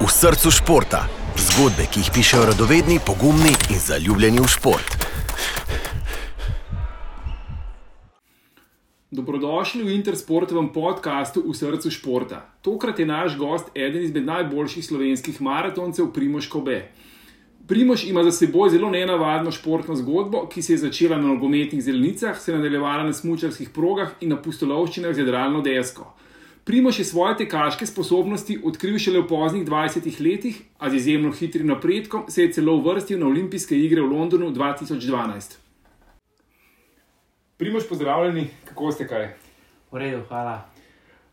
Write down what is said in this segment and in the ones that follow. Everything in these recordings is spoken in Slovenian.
v srcu športa. Zgodbe, ki jih pišejo radovedni, pogumni in zaljubljeni v šport. Dobrodošli v Intersportovem podkastu V srcu športa. Tokrat je naš gost eden izmed najboljših slovenskih maratoncev, Primoš Kobe. Primoš ima za seboj zelo nenavadno športno zgodbo, ki se je začela na nogometnih zelenicah, se je nadaljevala na smočarskih progah in na pustolovščinah z jadralno desko. Primoš je svoje tekaške sposobnosti odkril šele v poznih 20 letih, a z izjemno hitrim napredkom se je celo uvrstil na olimpijske igre v Londonu 2012. Primoš, pozdravljeni, kako ste kaj? V redu, hvala.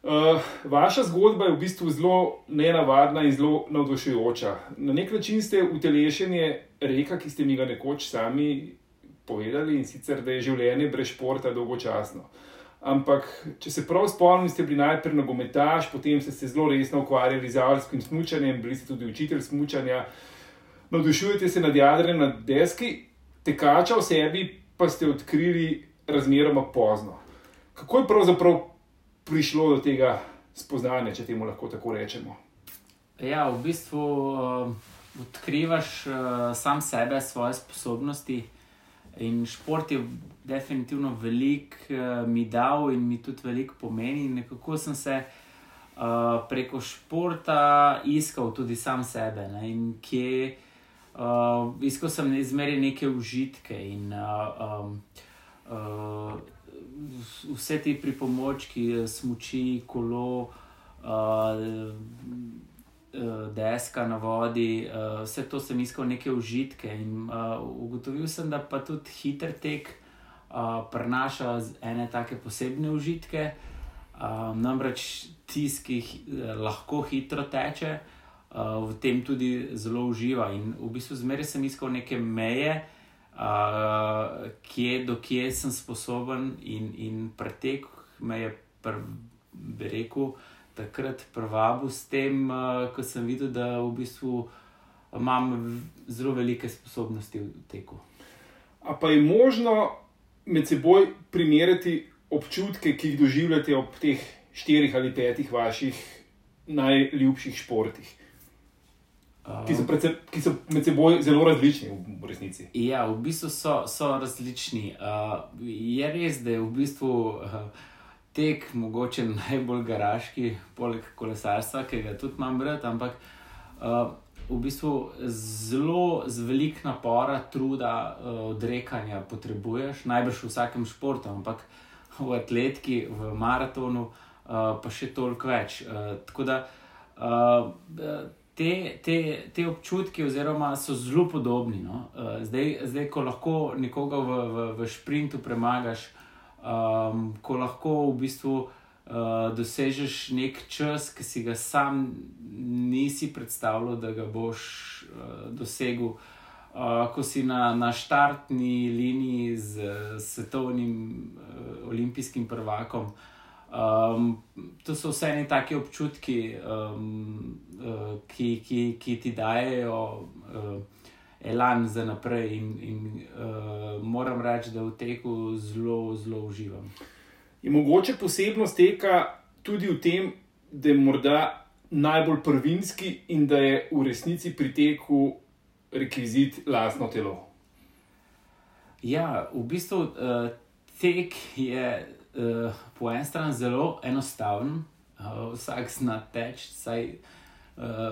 Uh, vaša zgodba je v bistvu zelo nenavadna in zelo navdušujoča. Na nek način ste utelešenje reka, ki ste mi ga nekoč sami povedali, in sicer, da je življenje brez športa dolgočasno. Uh, Ampak, če se prav spomnim, ste bili najprej nogometaš, potem ste se zelo resno ukvarjali z avtorskim smutkanjem, bili ste tudi učitelj smutanja. Navdušujete se nad jadrem na deski, tekača v sebi pa ste odkrili razmeroma pozno. Kako je pravzaprav prišlo do tega spoznanja, če temu lahko tako rečemo? Ja, v bistvu uh, odkrivaš uh, sam sebe, svoje sposobnosti. In šport je definitivno velik uh, mi dal in mi tudi veliko pomeni. Nekako sem se uh, preko športa iskal tudi sam sebe ne? in kje uh, iskal sem izmeri neke užitke in uh, um, uh, vse te pripomočki, smoči, kolo. Uh, deska na vodi, uh, vse to sem iskal neke užitke. In uh, ugotovil sem, da pa tudi hiter tek prenaša ene take posebne užitke. Namreč tisti, ki lahko hitro teče, v tem tudi zelo uživa. In v bistvu zmeraj sem iskal neke meje, uh, kje do kje sem sposoben, in, in pretek me je, bi rekel, uh, takrat prvabil s tem, uh, ko sem videl, da v bistvu imam zelo velike sposobnosti v teku. A pa je možno med seboj primerjati občutke, ki jih doživljate ob teh štirih ali petih vaših najljubših športih? Ki so, predvsem, ki so med seboj zelo različni, v resnici. Ja, v bistvu so, so različni. Uh, je res, da je v bistvu uh, tek, mogoče najbolj garaški, poleg kolesarstva, ki ga tudi imam rad, ampak uh, v bistvu zelo z velik napora, truda, uh, odrekanja potrebuješ, najbrž v vsakem športu, ampak v atletiki, v maratonu, uh, pa še toliko več. Uh, tako da uh, te, te, te občutki oziroma, so zelo podobni. No? Uh, zdaj, zdaj, ko lahko nekoga v, v, v sprintu premagaš um, ko lahko v bistvu uh, dosežeš nek čas, ki si ga sam nisi predstavljal, da ga boš uh, dosegel. Uh, ko si na, na štartni liniji z uh, svetovnim uh, olimpijskim prvakom, um, to so vse neki taki občutki, um, uh, ki, ki, ki ti dajo. Uh, elan za naprej. In, in uh, moram reči, da v teku zelo, zelo uživam. Je mogoče posebnost teka tudi v tem, da je morda najbolj prvinski in da je v resnici pri teku rekvizit lastno telo. Ja, v bistvu uh, tek je uh, po eni strani zelo enostaven, uh, vsak zna teč, saj uh,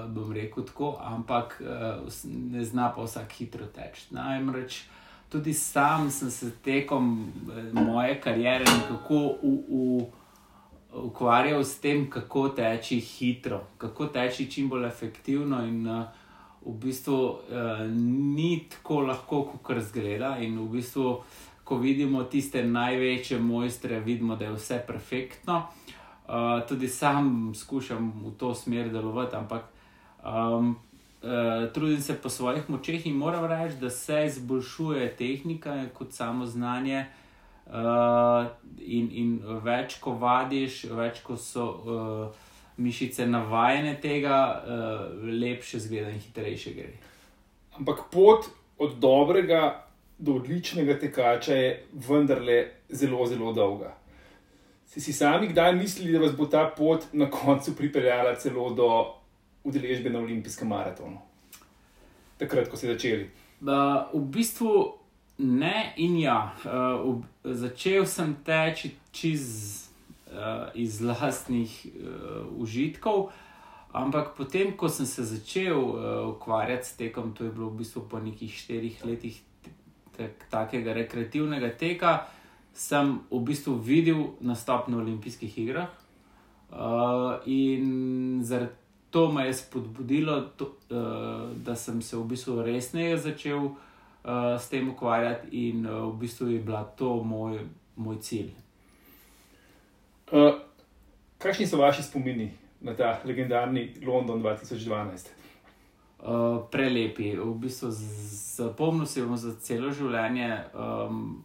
bom rekel tako, ampak uh, ne zna pa vsak hitro teči. Namreč tudi sam sem se tekom uh, moje kariere nekako ukvarjal s tem, kako teči hitro, kako teči čim bolj efektivno. In, uh, V bistvu uh, ni tako lahko, kot razgleda. In v bistvu, ko vidimo tiste največje mojstre, vidimo, da je vse perfektno. Uh, uh, tudi sam skušam v to smer delovati, ampak um, uh, trudim se po svojih močeh in moram reči, da se izboljšuje tehnika kot samo znanje. Uh, in, in več, ko vadiš, več, ko so uh, mišice navajene tega, uh, lepše zgleda in hitrejše gre. Ampak pot od dobrega do odličnega tekača je vendarle zelo, zelo dolga. Ste si sami kdaj mislili, da vas bo ta pot na koncu pripeljala celo do udeležbe na olimpijskem maratonu? Takrat, ko ste začeli. Uh, v bistvu ne in ja. Uh, v, začel sem teči čez uh, iz lastnih uh, užitkov, ampak potem, ko sem se začel uh, ukvarjati s tekom, to je bilo v bistvu po nekih štirih letih takega rekreativnega teka, sem v bistvu videl nastop na olimpijskih igrah. Uh, in zaradi to me je spodbudilo, to, uh, da sem se v bistvu resneje začel uh, s tem ukvarjati, in uh, v bistvu je bila to moj, moj cilj. Uh, kakšni so vaši spomini na ta legendarni London 2012? Uh, prelepi, v bistvu zapomnil se bom za celo življenje. Um,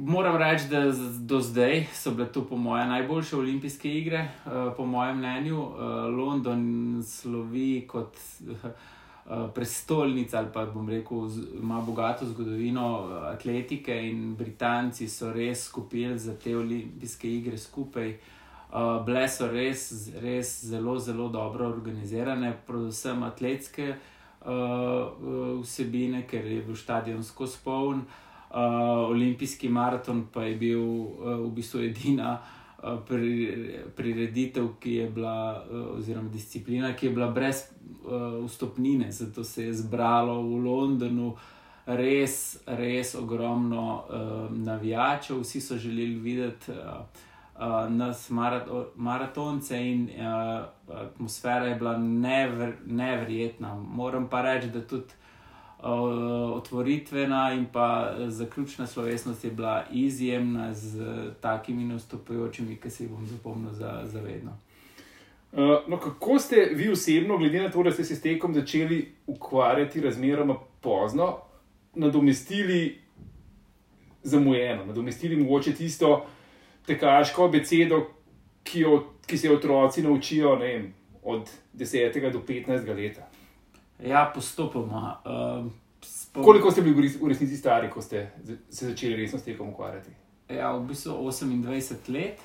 Moram reči, da do zdaj so bile to, po mojem, najboljše olimpijske igre, uh, po mojem mnenju. Uh, London slovi kot uh, prestolnica ali pa bom rekel, ima bogato zgodovino atletike in Britanci so res skupili za te olimpijske igre skupaj. Uh, bile so res, res zelo, zelo dobro organizirane, predvsem atletske uh, vsebine, ker je bil stadion skozi poln. Uh, olimpijski maraton pa je bil uh, v bistvu edina uh, prireditev, ki je bila, uh, oziroma disciplina, ki je bila brez uh, vstopnine. Zato se je zbralo v Londonu res, res ogromno uh, navijačev, vsi so želeli videti uh, uh, nas, marato maratonce, in uh, atmosfera je bila never neverjetna. Moram pa reči, da tudi otvoritvena in pa zaključna slovesnost je bila izjemna z takimi nastopajočimi, ki se jih bom zapomnil za, za vedno. Uh, no, kako ste vi osebno, glede na to, da ste se s tekom začeli ukvarjati razmeroma pozno, nadomestili zamujeno, nadomestili mogoče tisto tekaško besedo, ki, jo, ki se jo otroci naučijo vem, od 10 do 15 let? Ja, postopoma. Uh, spom... Koliko ste bili v resnici stari, ko ste se začeli resno s tekom ukvarjati? Ja, v bistvu 28 let.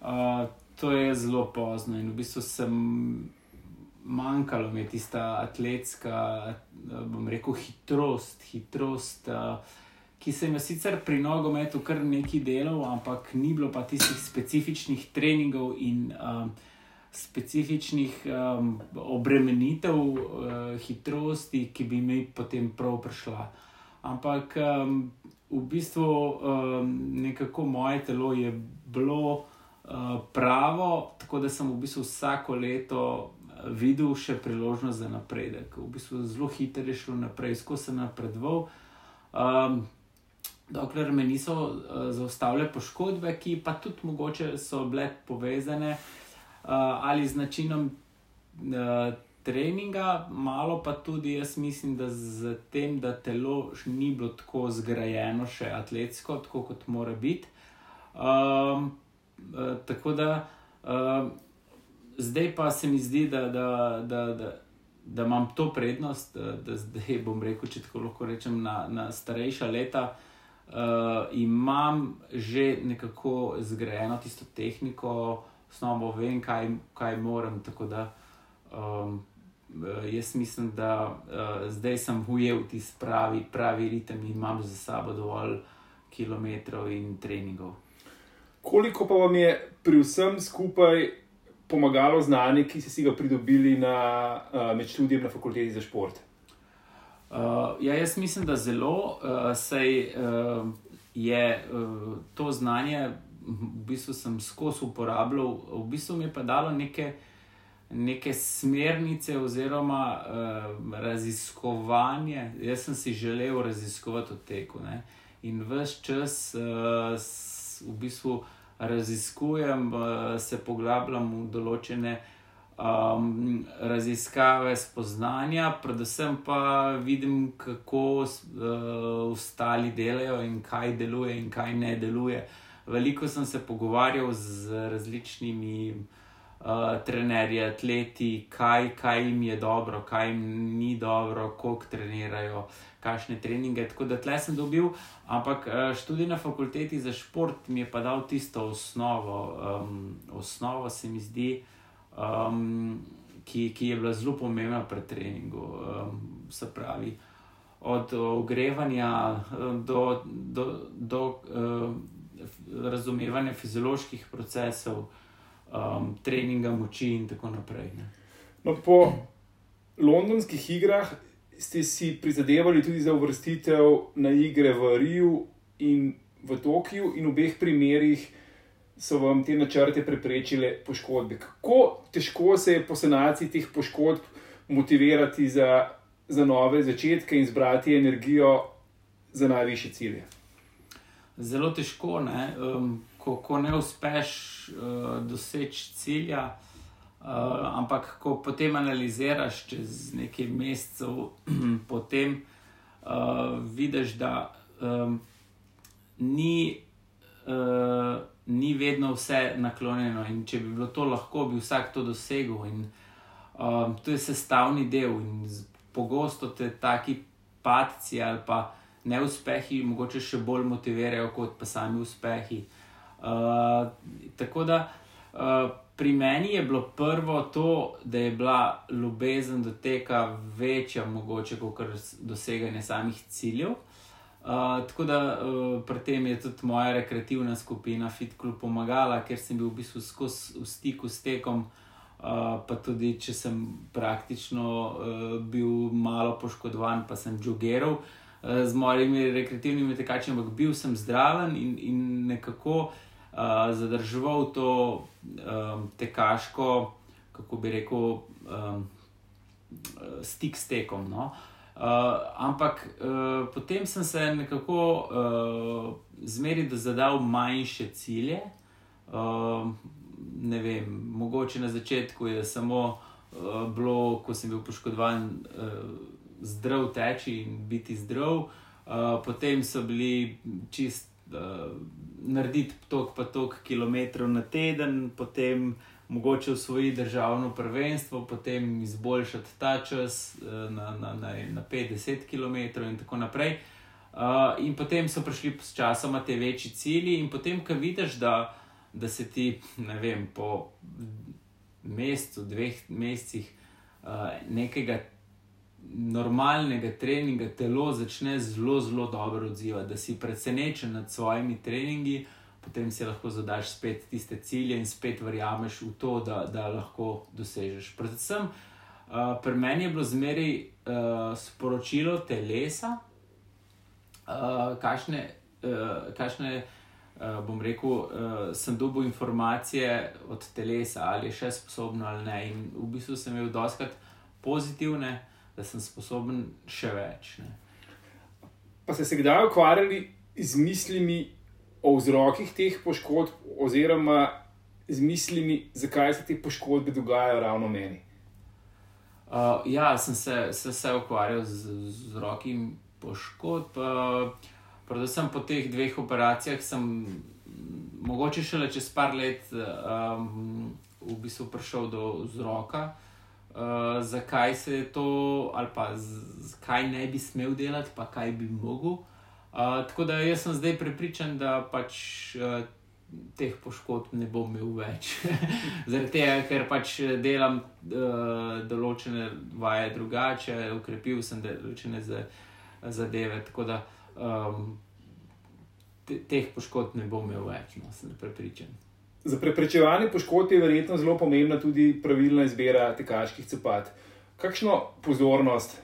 Uh, to je zelo pozno in v bistvu sem manjkalo mi tista atletska, bom rekel, hitrost, hitrost. Uh, Ki sem jo sicer pri nogometu kar nekaj delal, ampak ni bilo pa tistih specifičnih treningov in uh, specifičnih um, obremenitev uh, hitrosti, ki bi mi potem prav prišla. Ampak um, v bistvu um, nekako moje telo je bilo uh, pravo, tako da sem v bistvu vsako leto videl še priložnost za napredek. V bistvu zelo hitro je šlo naprej, skozi sem napredoval. Um, Dokler me niso uh, zaustavile poškodbe, ki pa tudi mogoče so bile povezane uh, ali z načinom uh, treninga, malo pa tudi jaz mislim, da z tem, da telo ni bilo tako zgrajeno, še atletsko, tako kot mora biti. Um, uh, tako da uh, zdaj pa se mi zdi, da. da, da, da Da imam to prednost, da zdaj bom rekel, če tako lahko rečem, na, na starejša leta, uh, imam že nekako zgrajeno tisto tehniko, osnovo vem, kaj, kaj moram. Tako da um, jaz mislim, da uh, zdaj sem ujel tisti pravi, pravi ritem in imam za sabo dovolj kilometrov in treningov. Koliko pa vam je pri vsem skupaj pomagalo znanje, ki ste si ga pridobili na, uh, med študijem na fakulteti za šport? Uh, ja, jaz mislim, da zelo, uh, saj uh, je uh, to znanje v bistvu sem skozi uporabljal, v bistvu mi je pa dalo neke, neke smernice oziroma uh, raziskovanje. Jaz sem si želel raziskovati od teku ne? in vse čas uh, v bistvu raziskujem, uh, se poglabljam v določene. Um, raziskave, spoznanja, predvsem pa vidim, kako uh, ostali delajo in kaj deluje, in kaj ne deluje. Uh, Veliko sem se pogovarjal z različnimi uh, trenerji, atleti, kaj, kaj jim je dobro, kaj jim ni dobro, koliko trenirajo, kakšne treninge. Tako da tle sem dobil, ampak uh, študij na fakulteti za šport mi je pa dal tisto osnovo. Um, osnovo se mi zdi, um, ki, ki je bila zelo pomembna pri treningu. Um, se pravi, od ogrevanja do, do, do um, razumevanja fizioloških procesov, um, treninga moči in tako naprej. No, po londonskih igrah ste si prizadevali tudi za uvrstitev na igre v Riju in v Tokiu, in v obeh primerih so vam te načrte preprečile poškodbe. Kako težko se je po sanaciji teh poškodb motivirati za, za nove začetke in zbrati energijo za najvišje cilje? Zelo težko, um, ko, ko ne uspeš uh, doseči cilja. Uh, ampak, ko potem analiziraš čez nekaj mesecev, potem uh, vidiš, da um, ni, uh, ni vedno vse naklonjeno. In če bi bilo to lahko, bi vsak to dosegel. In, um, to je sestavni del. In pogosto te taki padci ali pa neuspehi, mogoče še bolj motivirajo kot pa sami uspehi. Uh, tako da uh, pri meni je bilo prvo to, da je bila ljubezen do tega večja, mogoče kot doseganje samih ciljev. Uh, tako da uh, pri tem je tudi moja rekreativna skupina Fit Club pomagala, ker sem bil v bistvu skozi v stiku s tekom. Uh, pa tudi, če sem praktično uh, bil malo poškodovan, pa sem jogeral uh, z mojimi rekreativnimi tekači, ampak bil sem zdraven in, in nekako uh, zadržal to um, tekaško, kako bi rekel, um, stik s tekom. No? Uh, ampak uh, potem sem se nekako uh, zmeril, da zadal manjše cilje. Uh, ne vem, mogoče na začetku je samo uh, bilo, ko sem bil poškodovan, uh, zdrav teči in biti zdrav, uh, potem so bili čist uh, narediti tok pa tok kilometrov na teden, potem mogoče usvojiti državno prvenstvo, potem izboljšati ta čas na, na, na, na 50 km in tako naprej. Uh, in potem so prišli s časom te večji cilji, in potem, ko vidiš, da da se ti, ne vem, po mesecu, dveh mesecih uh, nekega normalnega treninga telo začne zelo, zelo dobro odzivati, da si presenečen nad svojimi treningi, potem si lahko zadaš spet tiste cilje in spet verjameš v to, da, da lahko dosežeš. Predvsem uh, pri meni je bilo zmeraj uh, sporočilo telesa, uh, kakšne. Uh, kakšne uh, bom rekel, uh, sem dobil informacije od telesa, ali je še sposobno ali ne. In v bistvu sem imel doskrat pozitivne, da sem sposoben še več. Ne. Pa ste se kdaj ukvarjali z mislimi o vzrokih teh poškodb, oziroma z mislimi, zakaj se te poškodbe dogajajo ravno meni? Uh, ja, sem se, se, se ukvarjal z vzroki poškodb. Uh, predvsem po teh dveh operacijah, sem mogoče šele čez par let um, v bistvu prišel do vzroka, uh, zakaj se je to, ali pa kaj ne bi smel delati, pa kaj bi mogel. Uh, tako da jaz sem zdaj prepričan, da pač. Uh, Teh poškodb ne bom imel več, zaradi tega, ker pač delam uh, določene vaje drugače, ukrepil sem določene zadeve. Uh, um, te, teh poškodb ne bom imel več, no, sem prepričan. Za preprečevanje poškodb je verjetno zelo pomembna tudi pravilna izbira tekaških copat. Kakšno pozornost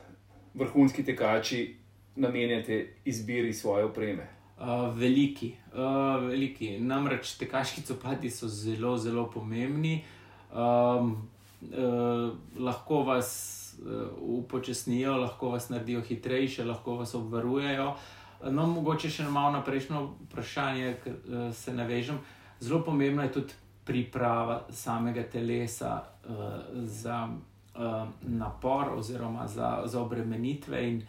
vrhunski tekači namenjate izbiri svoje opreme? Uh, veliki, uh, veliki. Namreč tekaški copati so zelo, zelo pomembni. Um, uh, lahko vas uh, upočasnijo, lahko vas naredijo hitrejše, lahko vas obvarujejo. Uh, No, mogoče še malo na prejšnjo vprašanje, ki uh, se navežem. Zelo pomembna je tudi priprava samega telesa uh, za uh, napor oziroma za, za obremenitve. In,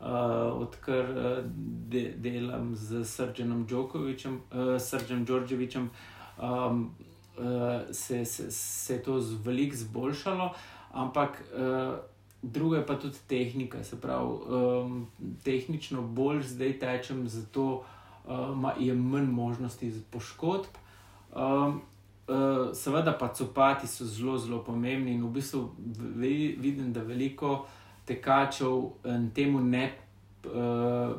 uh, odkar uh, de, delam z Srdžanom Džokovičem, uh, Srdžanom Đorđevičem, um, uh, se, se, se je to veliko zboljšalo, ampak. Uh, druga je pa tudi tehnika, se pravi, um, tehnično bolj zdaj tečem, zato um, je manj možnosti poškodb. Um, uh, seveda pa copati so zelo, zelo pomembni in v bistvu ve, vidim, da veliko tekačev um, temu ne uh,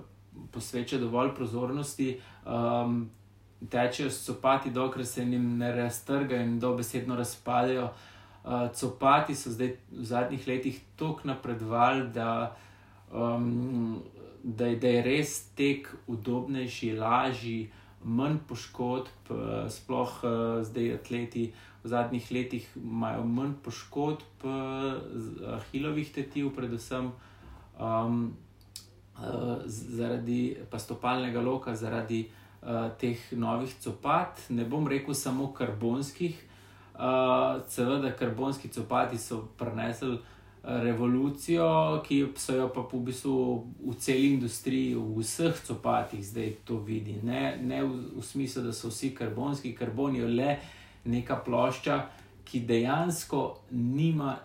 posveča dovolj pozornosti. Um, Tečejo s copati, dokler se jim ne raztrgajo in dobesedno razpadejo. Uh, copati so zdaj v zadnjih letih tako napredovali, da, um, da, da je res tek udobnejši, lažji, manj poškodb, uh, sploh uh, zdaj atleti v zadnjih letih imajo manj poškodb, uh, hilovih tetiv, predvsem. Um, uh, zaradi stopalnega loka, zaradi uh, teh novih copat, ne bom rekel samo karbonskih. Uh, seveda, karbonski copati so prenesli revolucijo, ki so jo pa v bistvu v celi industriji, v vseh copatih zdaj to vidi. Ne, ne v, v smislu, da so vsi karbonski, karbon je le neka plošča, ki dejansko nima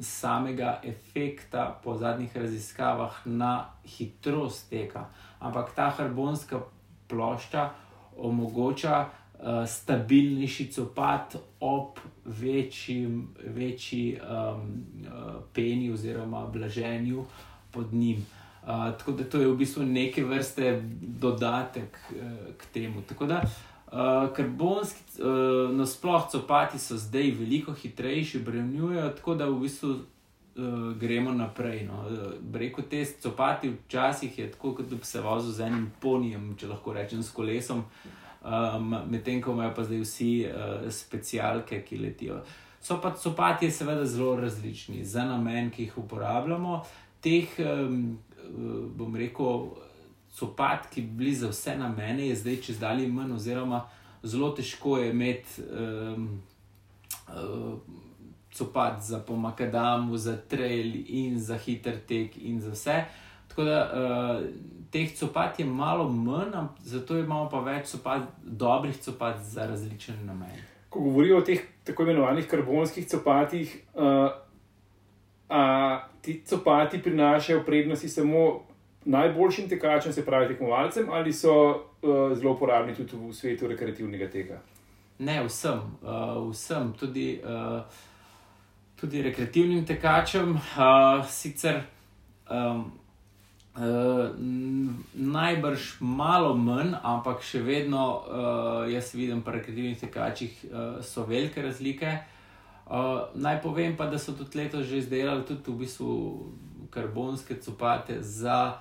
samega efekta po zadnjih raziskavah na hitrost teka. Ampak ta karbonska plošča omogoča uh, stabilnejši copat ob večji, večji um, uh, peni oziroma blaženju pod njim. Uh, tako da to je v bistvu neke vrste dodatek uh, k temu. Tako da uh, Uh, karbonski, uh, nasplošno, copati so zdaj veliko hitrejši, bremljujejo, tako da v bistvu uh, gremo naprej. No. Uh, Reko te copati včasih je tako, kot da bi se vozil z enim ponijem, če lahko rečem, s kolesom, um, medtem ko imajo pa zdaj vsi uh, specialke, ki letijo. So pa copati seveda zelo različni za namen, ki jih uporabljamo. Teh, um, bom rekel, copat, ki bi bili za vse na meni, je zdaj čez dalje manj, oziroma zelo težko je imeti um, uh, copat za pomakadamu, za trail in za hiter tek in za vse. Tako da uh, teh copat je malo manj, zato imamo pa več copat, dobrih copat za različne namene. Ko govorijo o teh tako imenovanih karbonskih copatih, uh, a ti copati prinašajo prednosti samo najboljšim tekačem, se pravi tekmovalcem, ali so uh, zelo uporabni tudi v svetu rekreativnega teka? Ne, vsem, uh, vsem tudi, uh, tudi rekreativnim tekačem. Uh, sicer um, uh, najbrž malo manj, ampak še vedno uh, jaz vidim, pri rekreativnih tekačih uh, so velike razlike. Uh, naj povem pa, da so tudi letos že izdelali tudi v bistvu karbonske copate za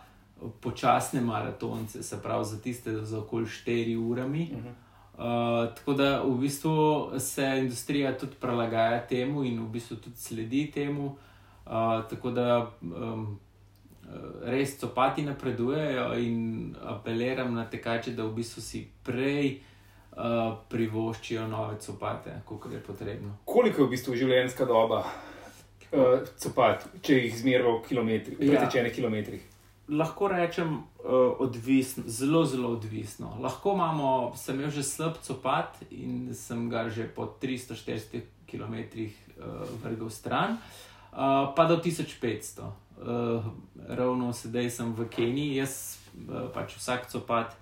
počasne maratonce, se pravi za tiste za okoli 4 urami. Uh -huh. Uh, tako da v bistvu se industrija tudi prilagaja temu in v bistvu tudi sledi temu. Uh, tako da um, res copati napredujejo in apeliram na tekače, da v bistvu si prej uh, privoščijo nove copate, kot je potrebno. Koliko je v bistvu življenjska doba uh, copat, če jih zmerimo v kilometrih, pretečene ja. kilometrih? lahko rečem, uh, odvisno, zelo, zelo odvisno. Lahko imamo, sem imel že slab copat in sem ga že po 300-400 km uh, vrgel stran, uh, pa do 1500. Uh, ravno sedaj sem v Keniji, jaz uh, pač vsak copat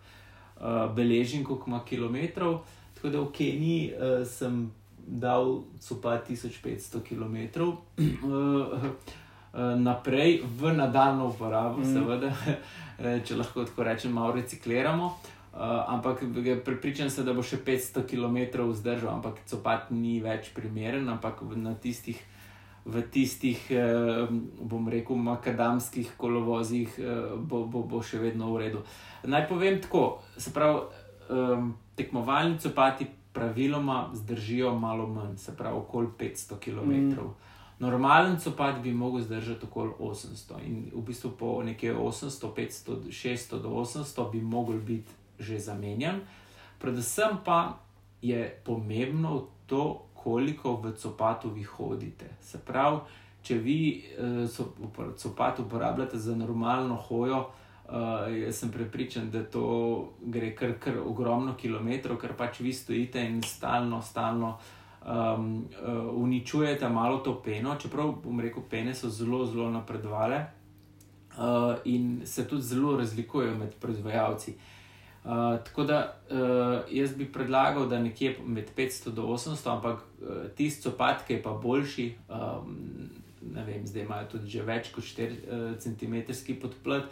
uh, beležim, koliko ima kilometrov. Tako da v Keniji uh, sem dal copat 1500 km. Uh, Eh, naprej v nadaljno uporabo, mm. seveda, če lahko tako rečem, malo recikliramo. Uh, ampak pripričan sem, da bo še 500 km zdržal, ampak copat ni več primeren, ampak na tistih, v tistih, uh, bom rekel, makadamskih kolovozih uh, bo, bo, bo še vedno v redu. Naj povem tako, se pravi, um, tekmovalni copati praviloma zdržijo malo manj, se pravi, okoli 500 km. Mm. Normalen copat bi lahko zdržal okoli 800 in v bistvu po nekje 800, 500, 600 do 800 bi lahko bil že zamenjan. Predvsem pa je pomembno to, koliko v copatu vi hodite. Se pravi, če vi eh, copat uporabljate za normalno hojo, eh, jaz sem prepričan, da to gre kar, kar ogromno kilometrov, ker pač vi stojite in stalno, stalno um, uh, uničujete malo to peno, čeprav bom rekel, pene so zelo, zelo napredovale uh, in se tudi zelo razlikujejo med proizvajalci. Uh, tako da uh, jaz bi predlagal, da nekje med 500 do 800, ampak uh, tisti copat, ki je pa boljši, um, ne vem, zdaj imajo tudi že več kot 4 uh, cm podplet.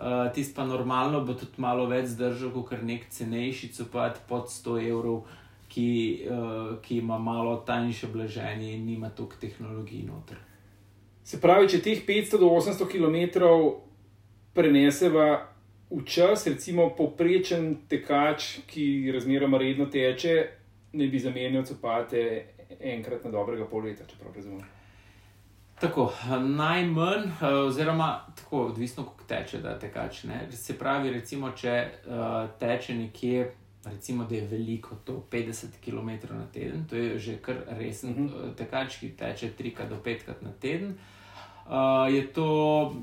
Uh, tisti pa normalno bo tudi malo več zdržal, kot nek cenejši copat pod 100 evrov, ki, uh, ki ima malo tanjše blaženje in nima toliko tehnologij noter. Se pravi, če teh 500 do 800 km preneseva v čas, recimo poprečen tekač, ki razmeroma redno teče, ne bi zamenjal copate enkrat na dobrega pol leta, če prav razumem. Tako, najmanj, oziroma tako, odvisno, kako teče, da tekač. Ne? Se pravi, recimo, če uh, teče nekje, recimo, da je veliko, to 50 km na teden, to je že kar resen uh -huh. tekač, ki teče 3 do 5 krat na teden. Uh, je to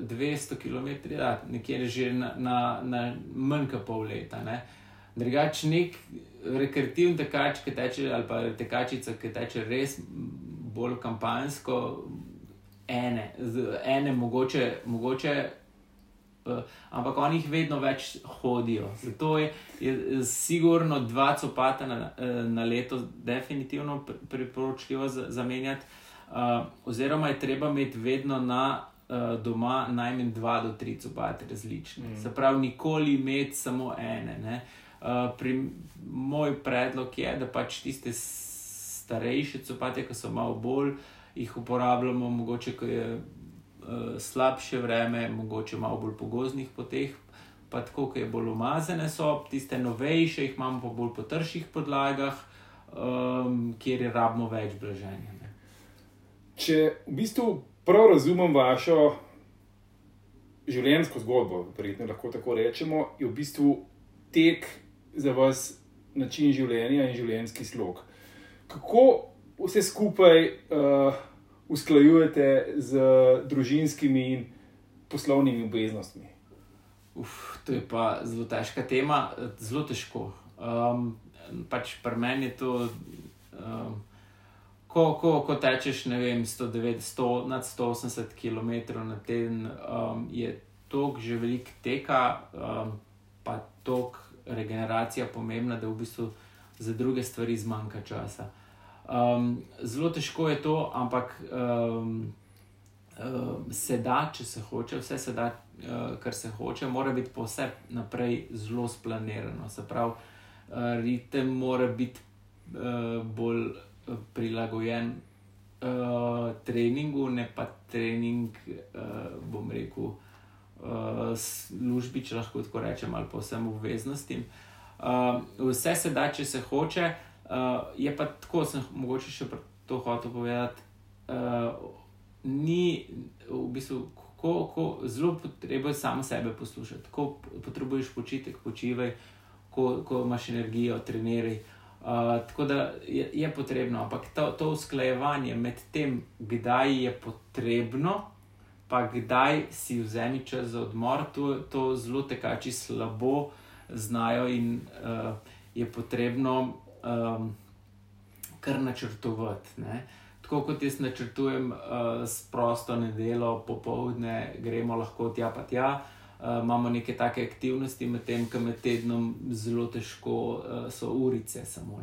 200 km, da nekje že na, na, na manj kot pol leta. Ne? Drugač, nek rekreativni tekač, ki teče, ali pa tekačica, ki teče res bolj kampanjsko, ene, ene mogoče, mogoče uh, ampak oni jih vedno več hodijo. Zato je, je sigurno dva copata na, na leto definitivno priporočljivo zamenjati. Uh, oziroma je treba imeti vedno na uh, doma najmanj dva do tri copate različne. Mm. Se pravi, nikoli imeti samo ene. Uh, pri, moj predlog je, da pač tiste starejše copate, ki so malo bolj, jih uporabljamo, mogoče, ko je uh, slabše vreme, mogoče malo bolj po gozdnih poteh. Pa tako, ki je bolj umazane, so tiste novejše, jih imamo pa bolj po trših podlagah, um, kjer je rabno več blaženja. Če v bistvu prav razumem vašo življenjsko zgodbo, verjetno lahko tako rečemo, je v bistvu tek za vas način življenja in življenjski slog. Kako vse skupaj uh, usklajujete z družinskimi in poslovnimi obveznostmi? Uf, to je pa zelo težka tema, zelo težko. Um, pač pri meni je to. Um, ko, ko, ko tečeš, ne vem, 109, 100, nad 180 km na teden, um, je tok že velik teka, um, pa tok regeneracija pomembna, da v bistvu za druge stvari zmanjka časa. Um, zelo težko je to, ampak um, um, se da, če se hoče, vse se da, uh, kar se hoče, mora biti pa vse naprej zelo splanirano. Se pravi, uh, ritem mora biti uh, bolj prilagojen uh, treningu, ne pa trening, uh, bom rekel, uh, službi, če lahko tako rečem, ali pa vsem obveznostim. Uh, vse se da, če se hoče, uh, je pa tako, sem mogoče še to hotel povedati. Uh, ni v bistvu. Ko, ko zelo potrebuješ samo sebe poslušati, ko potrebuješ počitek, počivaj, ko, ko imaš energijo, treniraj. Uh, tako da je, je potrebno, ampak to, to usklajevanje med tem, kdaj je potrebno, pa kdaj si vzemi čas za odmor, to, to zelo tekači slabo znajo in uh, je potrebno um, kar načrtovati. Ne? Tako kot jaz načrtujem uh, s prosto nedeljo, popoldne, gremo lahko tja pa tja. Uh, uh, imamo neke take aktivnosti, medtem ko med tednom zelo težko uh, so urice. Samo,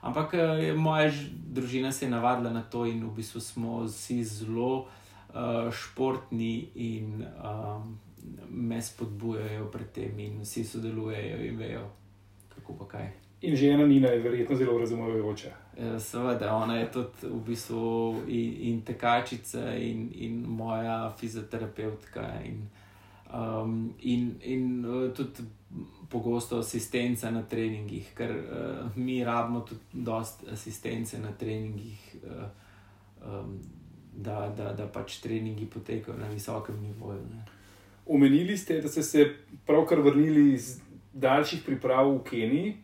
Ampak uh, moja družina se je navadila na to in v bistvu smo vsi zelo uh, športni in um, me spodbujajo pri tem, in vsi sodelujejo in vejo, kako pa kaj. In žena Nina je verjetno zelo razumevajoča. Seveda, ona je tudi v bistvu in, in tekačica, in, in moja fizioterapeutka. In, um, in, in uh, tudi pogosto asistence na treningih, ker uh, mi rabimo tudi dosta asistence na treningih, uh, um, da, da, da pač treningi potekajo na visokem nivoju. Ne. Omenili ste, da ste se pravkar vrnili iz daljših priprav v Keniji.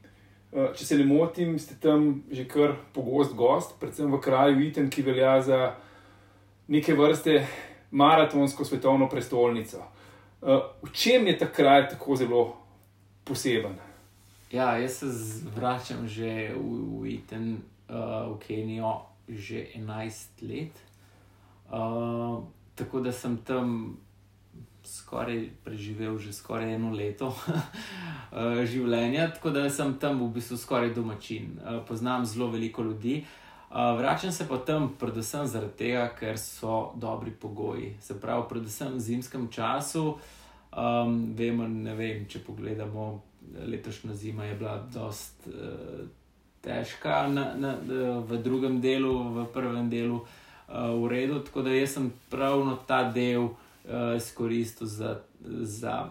Če se ne motim, ste tam že kar pogost gost, predvsem v kraju Iten, ki velja za neke vrste maratonsko svetovno prestolnico. Uh, v čem je ta kraj tako zelo poseben? Ja, jaz se vračam že v, v Iten, uh, v Kenijo, že 11 let. Uh, tako da sem tam skoraj preživel že skoraj eno leto uh, življenja, tako da sem tam v bistvu skoraj domačin. Uh, poznam zelo veliko ljudi. Vračam se pa tam predvsem zaradi tega, ker so dobri pogoji. Se pravi, predvsem v zimskem času. Um, vemo, ne vem, če pogledamo, letošnja zima je bila dost uh, težka na, na, v drugem delu, v prvem delu uh, v redu. Tako da jaz sem pravno ta del uh, izkoristil za, za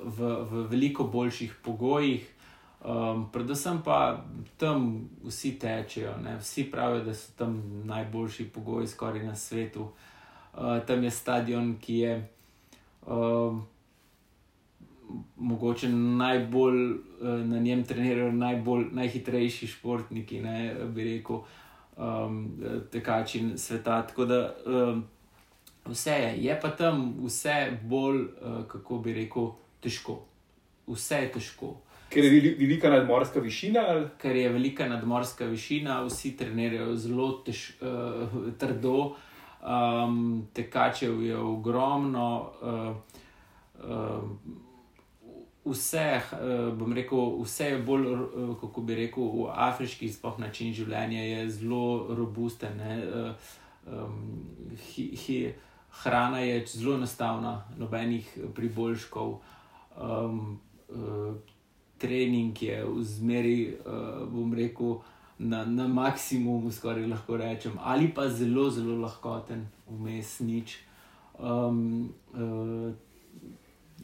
v, v veliko boljših pogojih. Um, predvsem pa tam vsi tečejo, ne? vsi pravijo, da so tam najboljši pogoji skoraj na svetu. Uh, tam je stadion, ki je. Um, mogoče najbolj uh, na njem trenirajo najbolj, najhitrejši športniki, ne bi rekel, um, tekači sveta. Tako da um, vse je, je pa tam vse bolj, uh, kako bi rekel, težko. Vse je težko. Ker je velika nadmorska višina. Ali? Ker je velika nadmorska višina, vsi trenirajo zelo tež, uh, trdo, um, tekačev je ogromno. Uh, um, vse, uh, bom rekel, vse je bolj, uh, kako bi rekel, v afriški spoh način življenja je zelo robusten. Uh, um, hi, hi, hrana je zelo enostavna, nobenih priboljškov. Um, uh, trening je v zmeri, uh, bom rekel. Na, na maksimumu, skoraj lahko rečem, ali pa zelo, zelo lahkoten, vmes nič. Um, uh,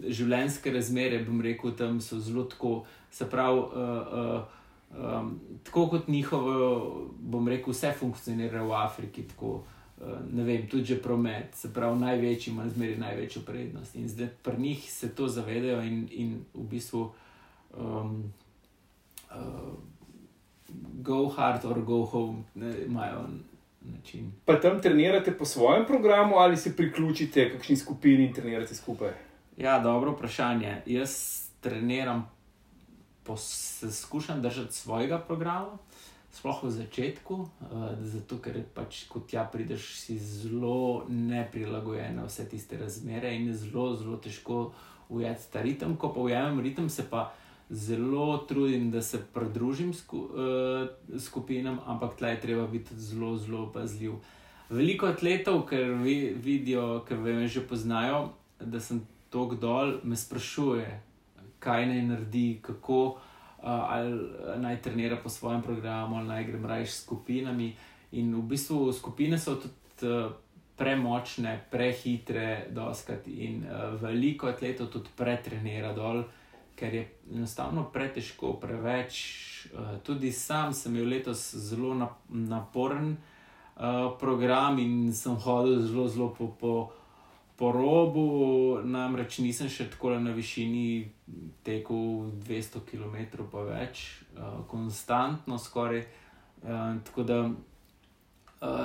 življenjske razmere, bom rekel, tam so zelo tako. Se pravi, uh, uh, um, tako kot njihovo, bom rekel, vse funkcionira v Afriki. Tako, uh, ne vem, tudi že promet, se pravi, največji ima zmeri največjo prednost. In zdaj pri njih se to zavedajo in, in v bistvu. Um, uh, Go hard or go home, imajo način. Pa tam trenirate po svojem programu ali se priključite kakšni skupini in trenirate skupaj? Ja, dobro vprašanje. Jaz treniram, poskušam držati svojega programa, sploh v začetku, uh, zato ker pač, ko tja prideš, si zelo neprilagojen na vse tiste razmere in je zelo, zelo težko ujeti ta ritem. Ko pa ujamem ritem, se pa zelo trudim, da se pridružim sku, uh, skupinam, ampak tleh je treba biti zelo, zelo pazljiv. Veliko atletov, ker vi, vidijo, ker me že poznajo, da sem tako dol, me sprašuje, kaj naj naredi, kako uh, ali naj trenira po svojem programu, ali naj grem raje s skupinami. In v bistvu skupine so tudi uh, premočne, prehitre, doskati in uh, veliko atletov tudi pretrenira dol. Ker je enostavno pretežko, preveč. Tudi sam sem imel letos zelo naporen uh, program in sem hodil zelo, zelo po, po, po robu, namreč nisem še tako na višini tekel 200 km, pa več, uh, konstantno skoraj. Tako da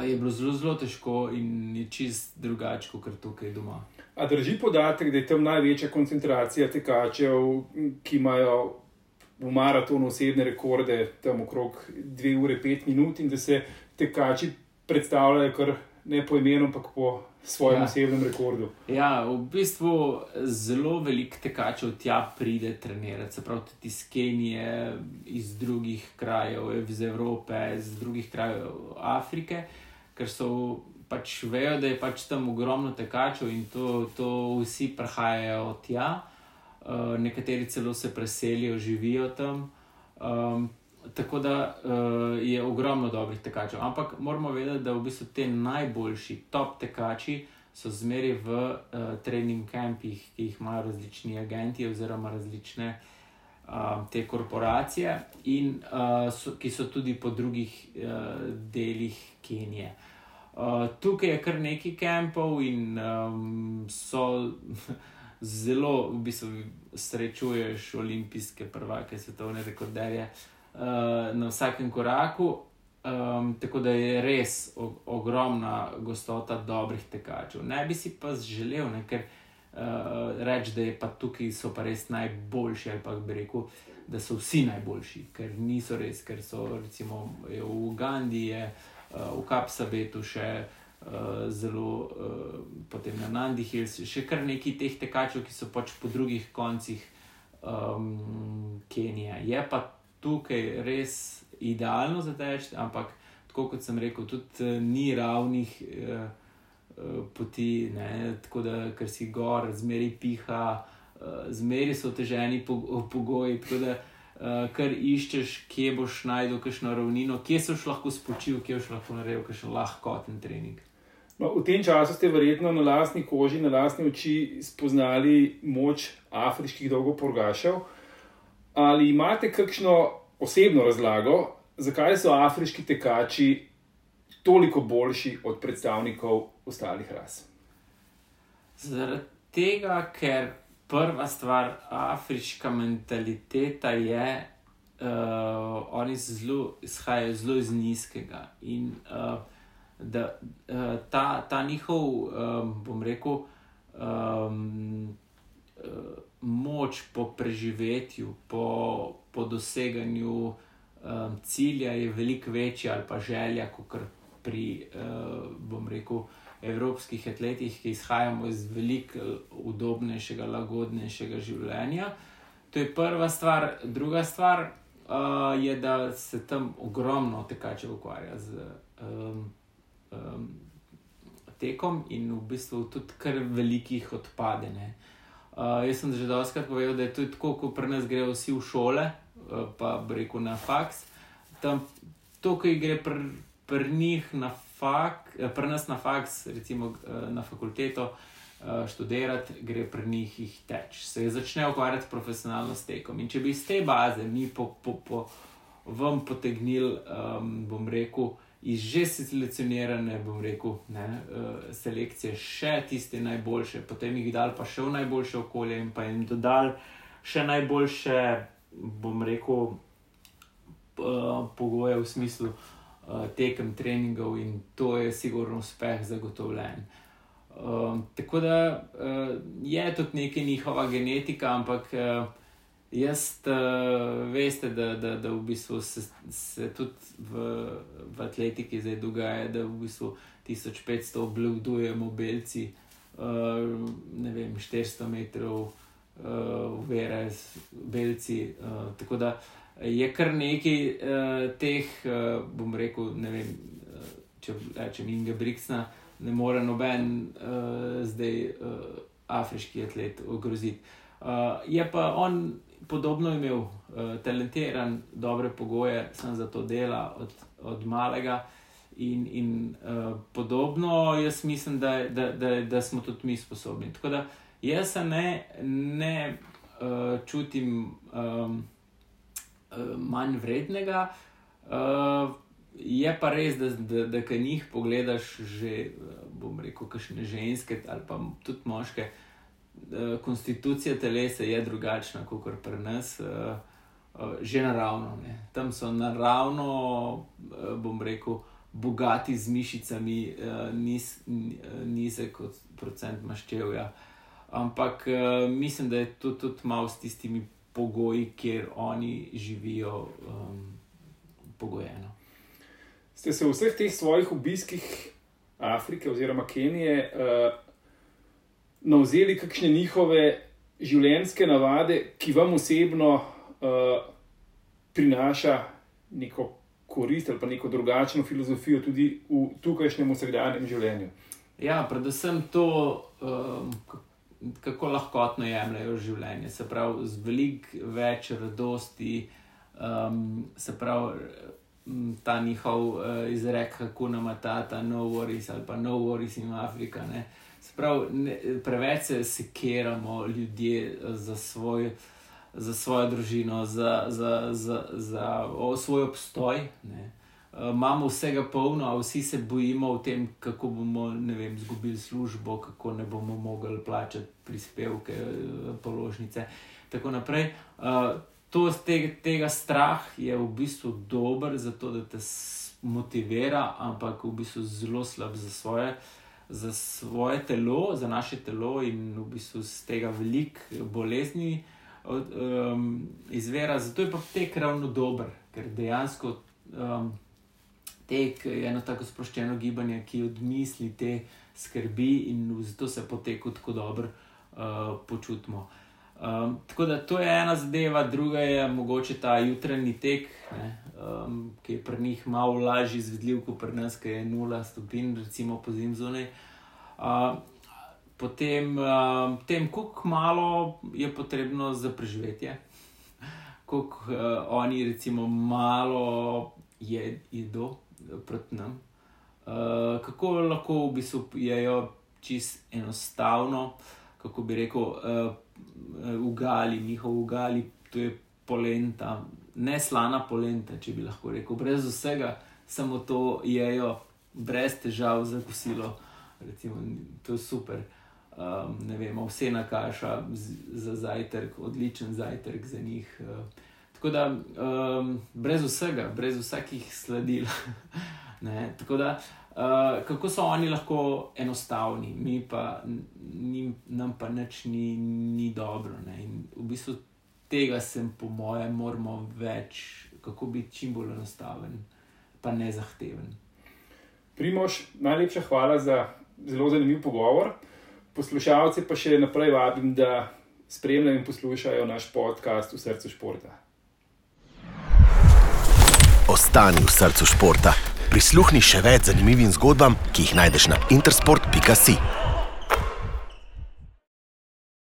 je bilo zelo, zelo težko in je čist drugače kot tukaj doma. A drži podatek, da je tam največja koncentracija tekačev, ki imajo v maratonu osebne rekorde, tam okrog 2 ure 5 minut, in da se tekači predstavljajo kar ne po imenu, ampak po svojem ja. osebnem rekordu. Ja, v bistvu zelo veliko tekačev tja pride trenirati, se pravi tudi iz Kenije, iz drugih krajev, iz Evrope, iz drugih krajev Afrike, ker so pač vejo, da je pač tam ogromno tekačev in to, to vsi prihajajo tja. Uh, nekateri celo se preselijo, živijo tam. Um, tako da uh, je ogromno dobrih tekačev. Ampak moramo vedeti, da v bistvu te najboljši, top tekači so zmeri v uh, trening kampih, ki jih imajo različni agenti oziroma različne uh, te korporacije, in uh, so, ki so tudi po drugih uh, delih Kenije. Uh, tukaj je kar nekaj kampov in um, so. Zelo, v bistvu, srečuješ olimpijske prvake, svetovne rekorderje, uh, na vsakem koraku. Um, tako da je res ogromna gostota dobrih tekačev. Ne bi si pa želel, ne, ker uh, reči, da je pa tukaj so pa res najboljši, ali pa bi rekel, da so vsi najboljši, ker niso res, ker so recimo v Ugandi, je, uh, v Kapsabetu še uh, zelo, uh, potem na Nandi Hills, še kar nekaj teh tekačev, ki so pač po drugih koncih um, Kenije. Je pa tukaj res idealno za teč, ampak tako kot sem rekel, tudi uh, ni ravnih. Uh, Poti, ne, tako da, ker si gor, zmeri piha, zmeri so teženi pogoji. Tako da, uh, kar iščeš, kje boš najdel kakšno ravnino, kje si lahko spočil, kje boš lahko naredil kakšen lahkoten trening. No, v tem času ste verjetno na lastni koži, na lastni oči spoznali moč afriških dolgoporgašev. Ali imate kakšno osebno razlago, zakaj so afriški tekači toliko boljši od predstavnikov ostalih ras? Zaradi tega, ker prva stvar, afriška mentaliteta je, da uh, oni zelo, izhajajo zelo iz nizkega. In uh, da uh, ta, ta njihov, um, bom rekel, um, uh, moč po preživetju, po, po doseganju um, cilja je veliko večja, ali pa želja, kot pri, uh, bom rekel evropskih atletih, ki izhajamo iz veliko eh, udobnejšega, lagodnejšega življenja. To je prva stvar. Druga stvar uh, je, da se tam ogromno tekačev ukvarja z um, um, tekom in v bistvu tudi kar velikih odpadene. Uh, jaz sem že doskrat povedal, da je to tako, kot pri nas grejo vsi v šole, uh, pa reko na faks. Tam to, ki gre pri pr njih na fak, eh, pri nas na faks, recimo eh, na fakulteto, eh, študirati, gre pri njih jih teč. Se začne ukvarjati profesionalno s tekom. In če bi iz te baze mi po, po, po vam potegnili, um, bom rekel, iz že selekcionirane, bom rekel, ne, uh, selekcije, še tiste najboljše, potem jih dal pa še v najboljše okolje in pa jim dodal še najboljše, bom rekel, uh, pogoje v smislu. Eh, tekem treningov in to je sigurno uspeh zagotovljen. Um, tako da uh, je tudi nekaj njihova genetika, ampak uh, jaz uh, veste, da, da, da v bistvu se, se tudi v, v atletiki zdaj dogaja, da v bistvu 1500 obljubujemo belci, uh, ne vem, 400 metrov, uh, vere z belci. Uh, tako da uh, je kar nekaj uh, teh, uh, bom rekel, ne vem, uh, če rečem Inge Briksna, ne more noben uh, zdaj uh, afriški atlet ogroziti. Uh, je pa on podobno imel, uh, talentiran, dobre pogoje, sem za to dela od, od malega. In, in uh, podobno, jaz mislim, da, da, da, da smo tudi mi sposobni. Tako da jaz se ne, ne uh, čutim. Um, manj vrednega. Uh, je pa res, da, da, da kaj njih pogledaš, že bom rekel, kakšne ženske ali pa tudi moške. Uh, konstitucija telesa je drugačna kot pri nas, uh, uh, že naravno. Ne. Tam so naravno, uh, bom rekel, bogati z mišicami, uh, niz, nizek kot procent maščevja. Ampak uh, mislim, da je to tudi malo s tistimi pogoji, kjer oni živijo, um, pogojeno. Ste se v vseh teh svojih obiskih Afrike oziroma Kenije uh, navzeli kakšne njihove življenjske navade, ki vam osebno uh, prinaša neko korist ali pa neko drugačno filozofijo tudi v tukajšnjem vsakdanjem življenju? Ja, predvsem to, um, kako lahkotno jemljajo življenje, se pravi, z veliko več radosti, um, se pravi, ta njihov uh, izrek, kako nam ta ta no worries ali pa no worries in Afrika. Ne? Pravi, ne, preveč se sekiramo ljudje za svoj. Za svojo družino, za, za, za, za svoj obstoj. Ne imamo vsega polno, a vsi se bojimo o tem, kako bomo vem, izgubili službo, kako ne bomo mogli plačati prispevke, položnice. Tako naprej. Uh, to tega, tega strah je v bistvu dober, zato da te motivira, ampak v bistvu zelo slab za svoje. Za svoje telo, za naše telo, in v bistvu z tega veliko bolezni um, izvira. Zato je pa tek ravno dober, ker dejansko um, tek je eno tako sproščeno gibanje, ki odmisli te skrbi in zato se po teku tako dobro uh, počutimo. Um, tako da to je ena zadeva, druga je mogoče ta jutranji tek, ne, um, ki je pri njih malo lažji izvedljiv, kot pri nas, ki je 0 stopinj, recimo po zim zunaj. Uh, potem, uh, tem, koliko malo je potrebno za preživetje, koliko uh, oni, recimo, malo jedo proti nam. Uh, kako lahko v bistvu jejo čist enostavno, kako bi rekel, uh, ugali, njihov ugali, to je polenta, ne slana polenta, če bi lahko rekel, brez vsega, samo to jejo, brez težav za kosilo. Recimo, to je super. Um, ne vem, vsena kaša za zajtrk, odličen zajtrk za njih. Uh, tako da, um, brez vsega, brez vsakih sladil. tako da, uh, kako so oni lahko enostavni, mi pa, njim, nam pa nič ni, ni dobro. V bistvu tega sem, po mojem, moramo več, kako biti čim bolj enostaven, pa ne zahteven. Primož, najlepša hvala za zelo zanimiv pogovor. Poslušalce pa še naprej vabim, da spremljajo in poslušajo naš podcast v srcu športa. Ostani v srcu športa. Prisluhni še več zanimivim zgodbam, ki jih najdeš na intersport.com.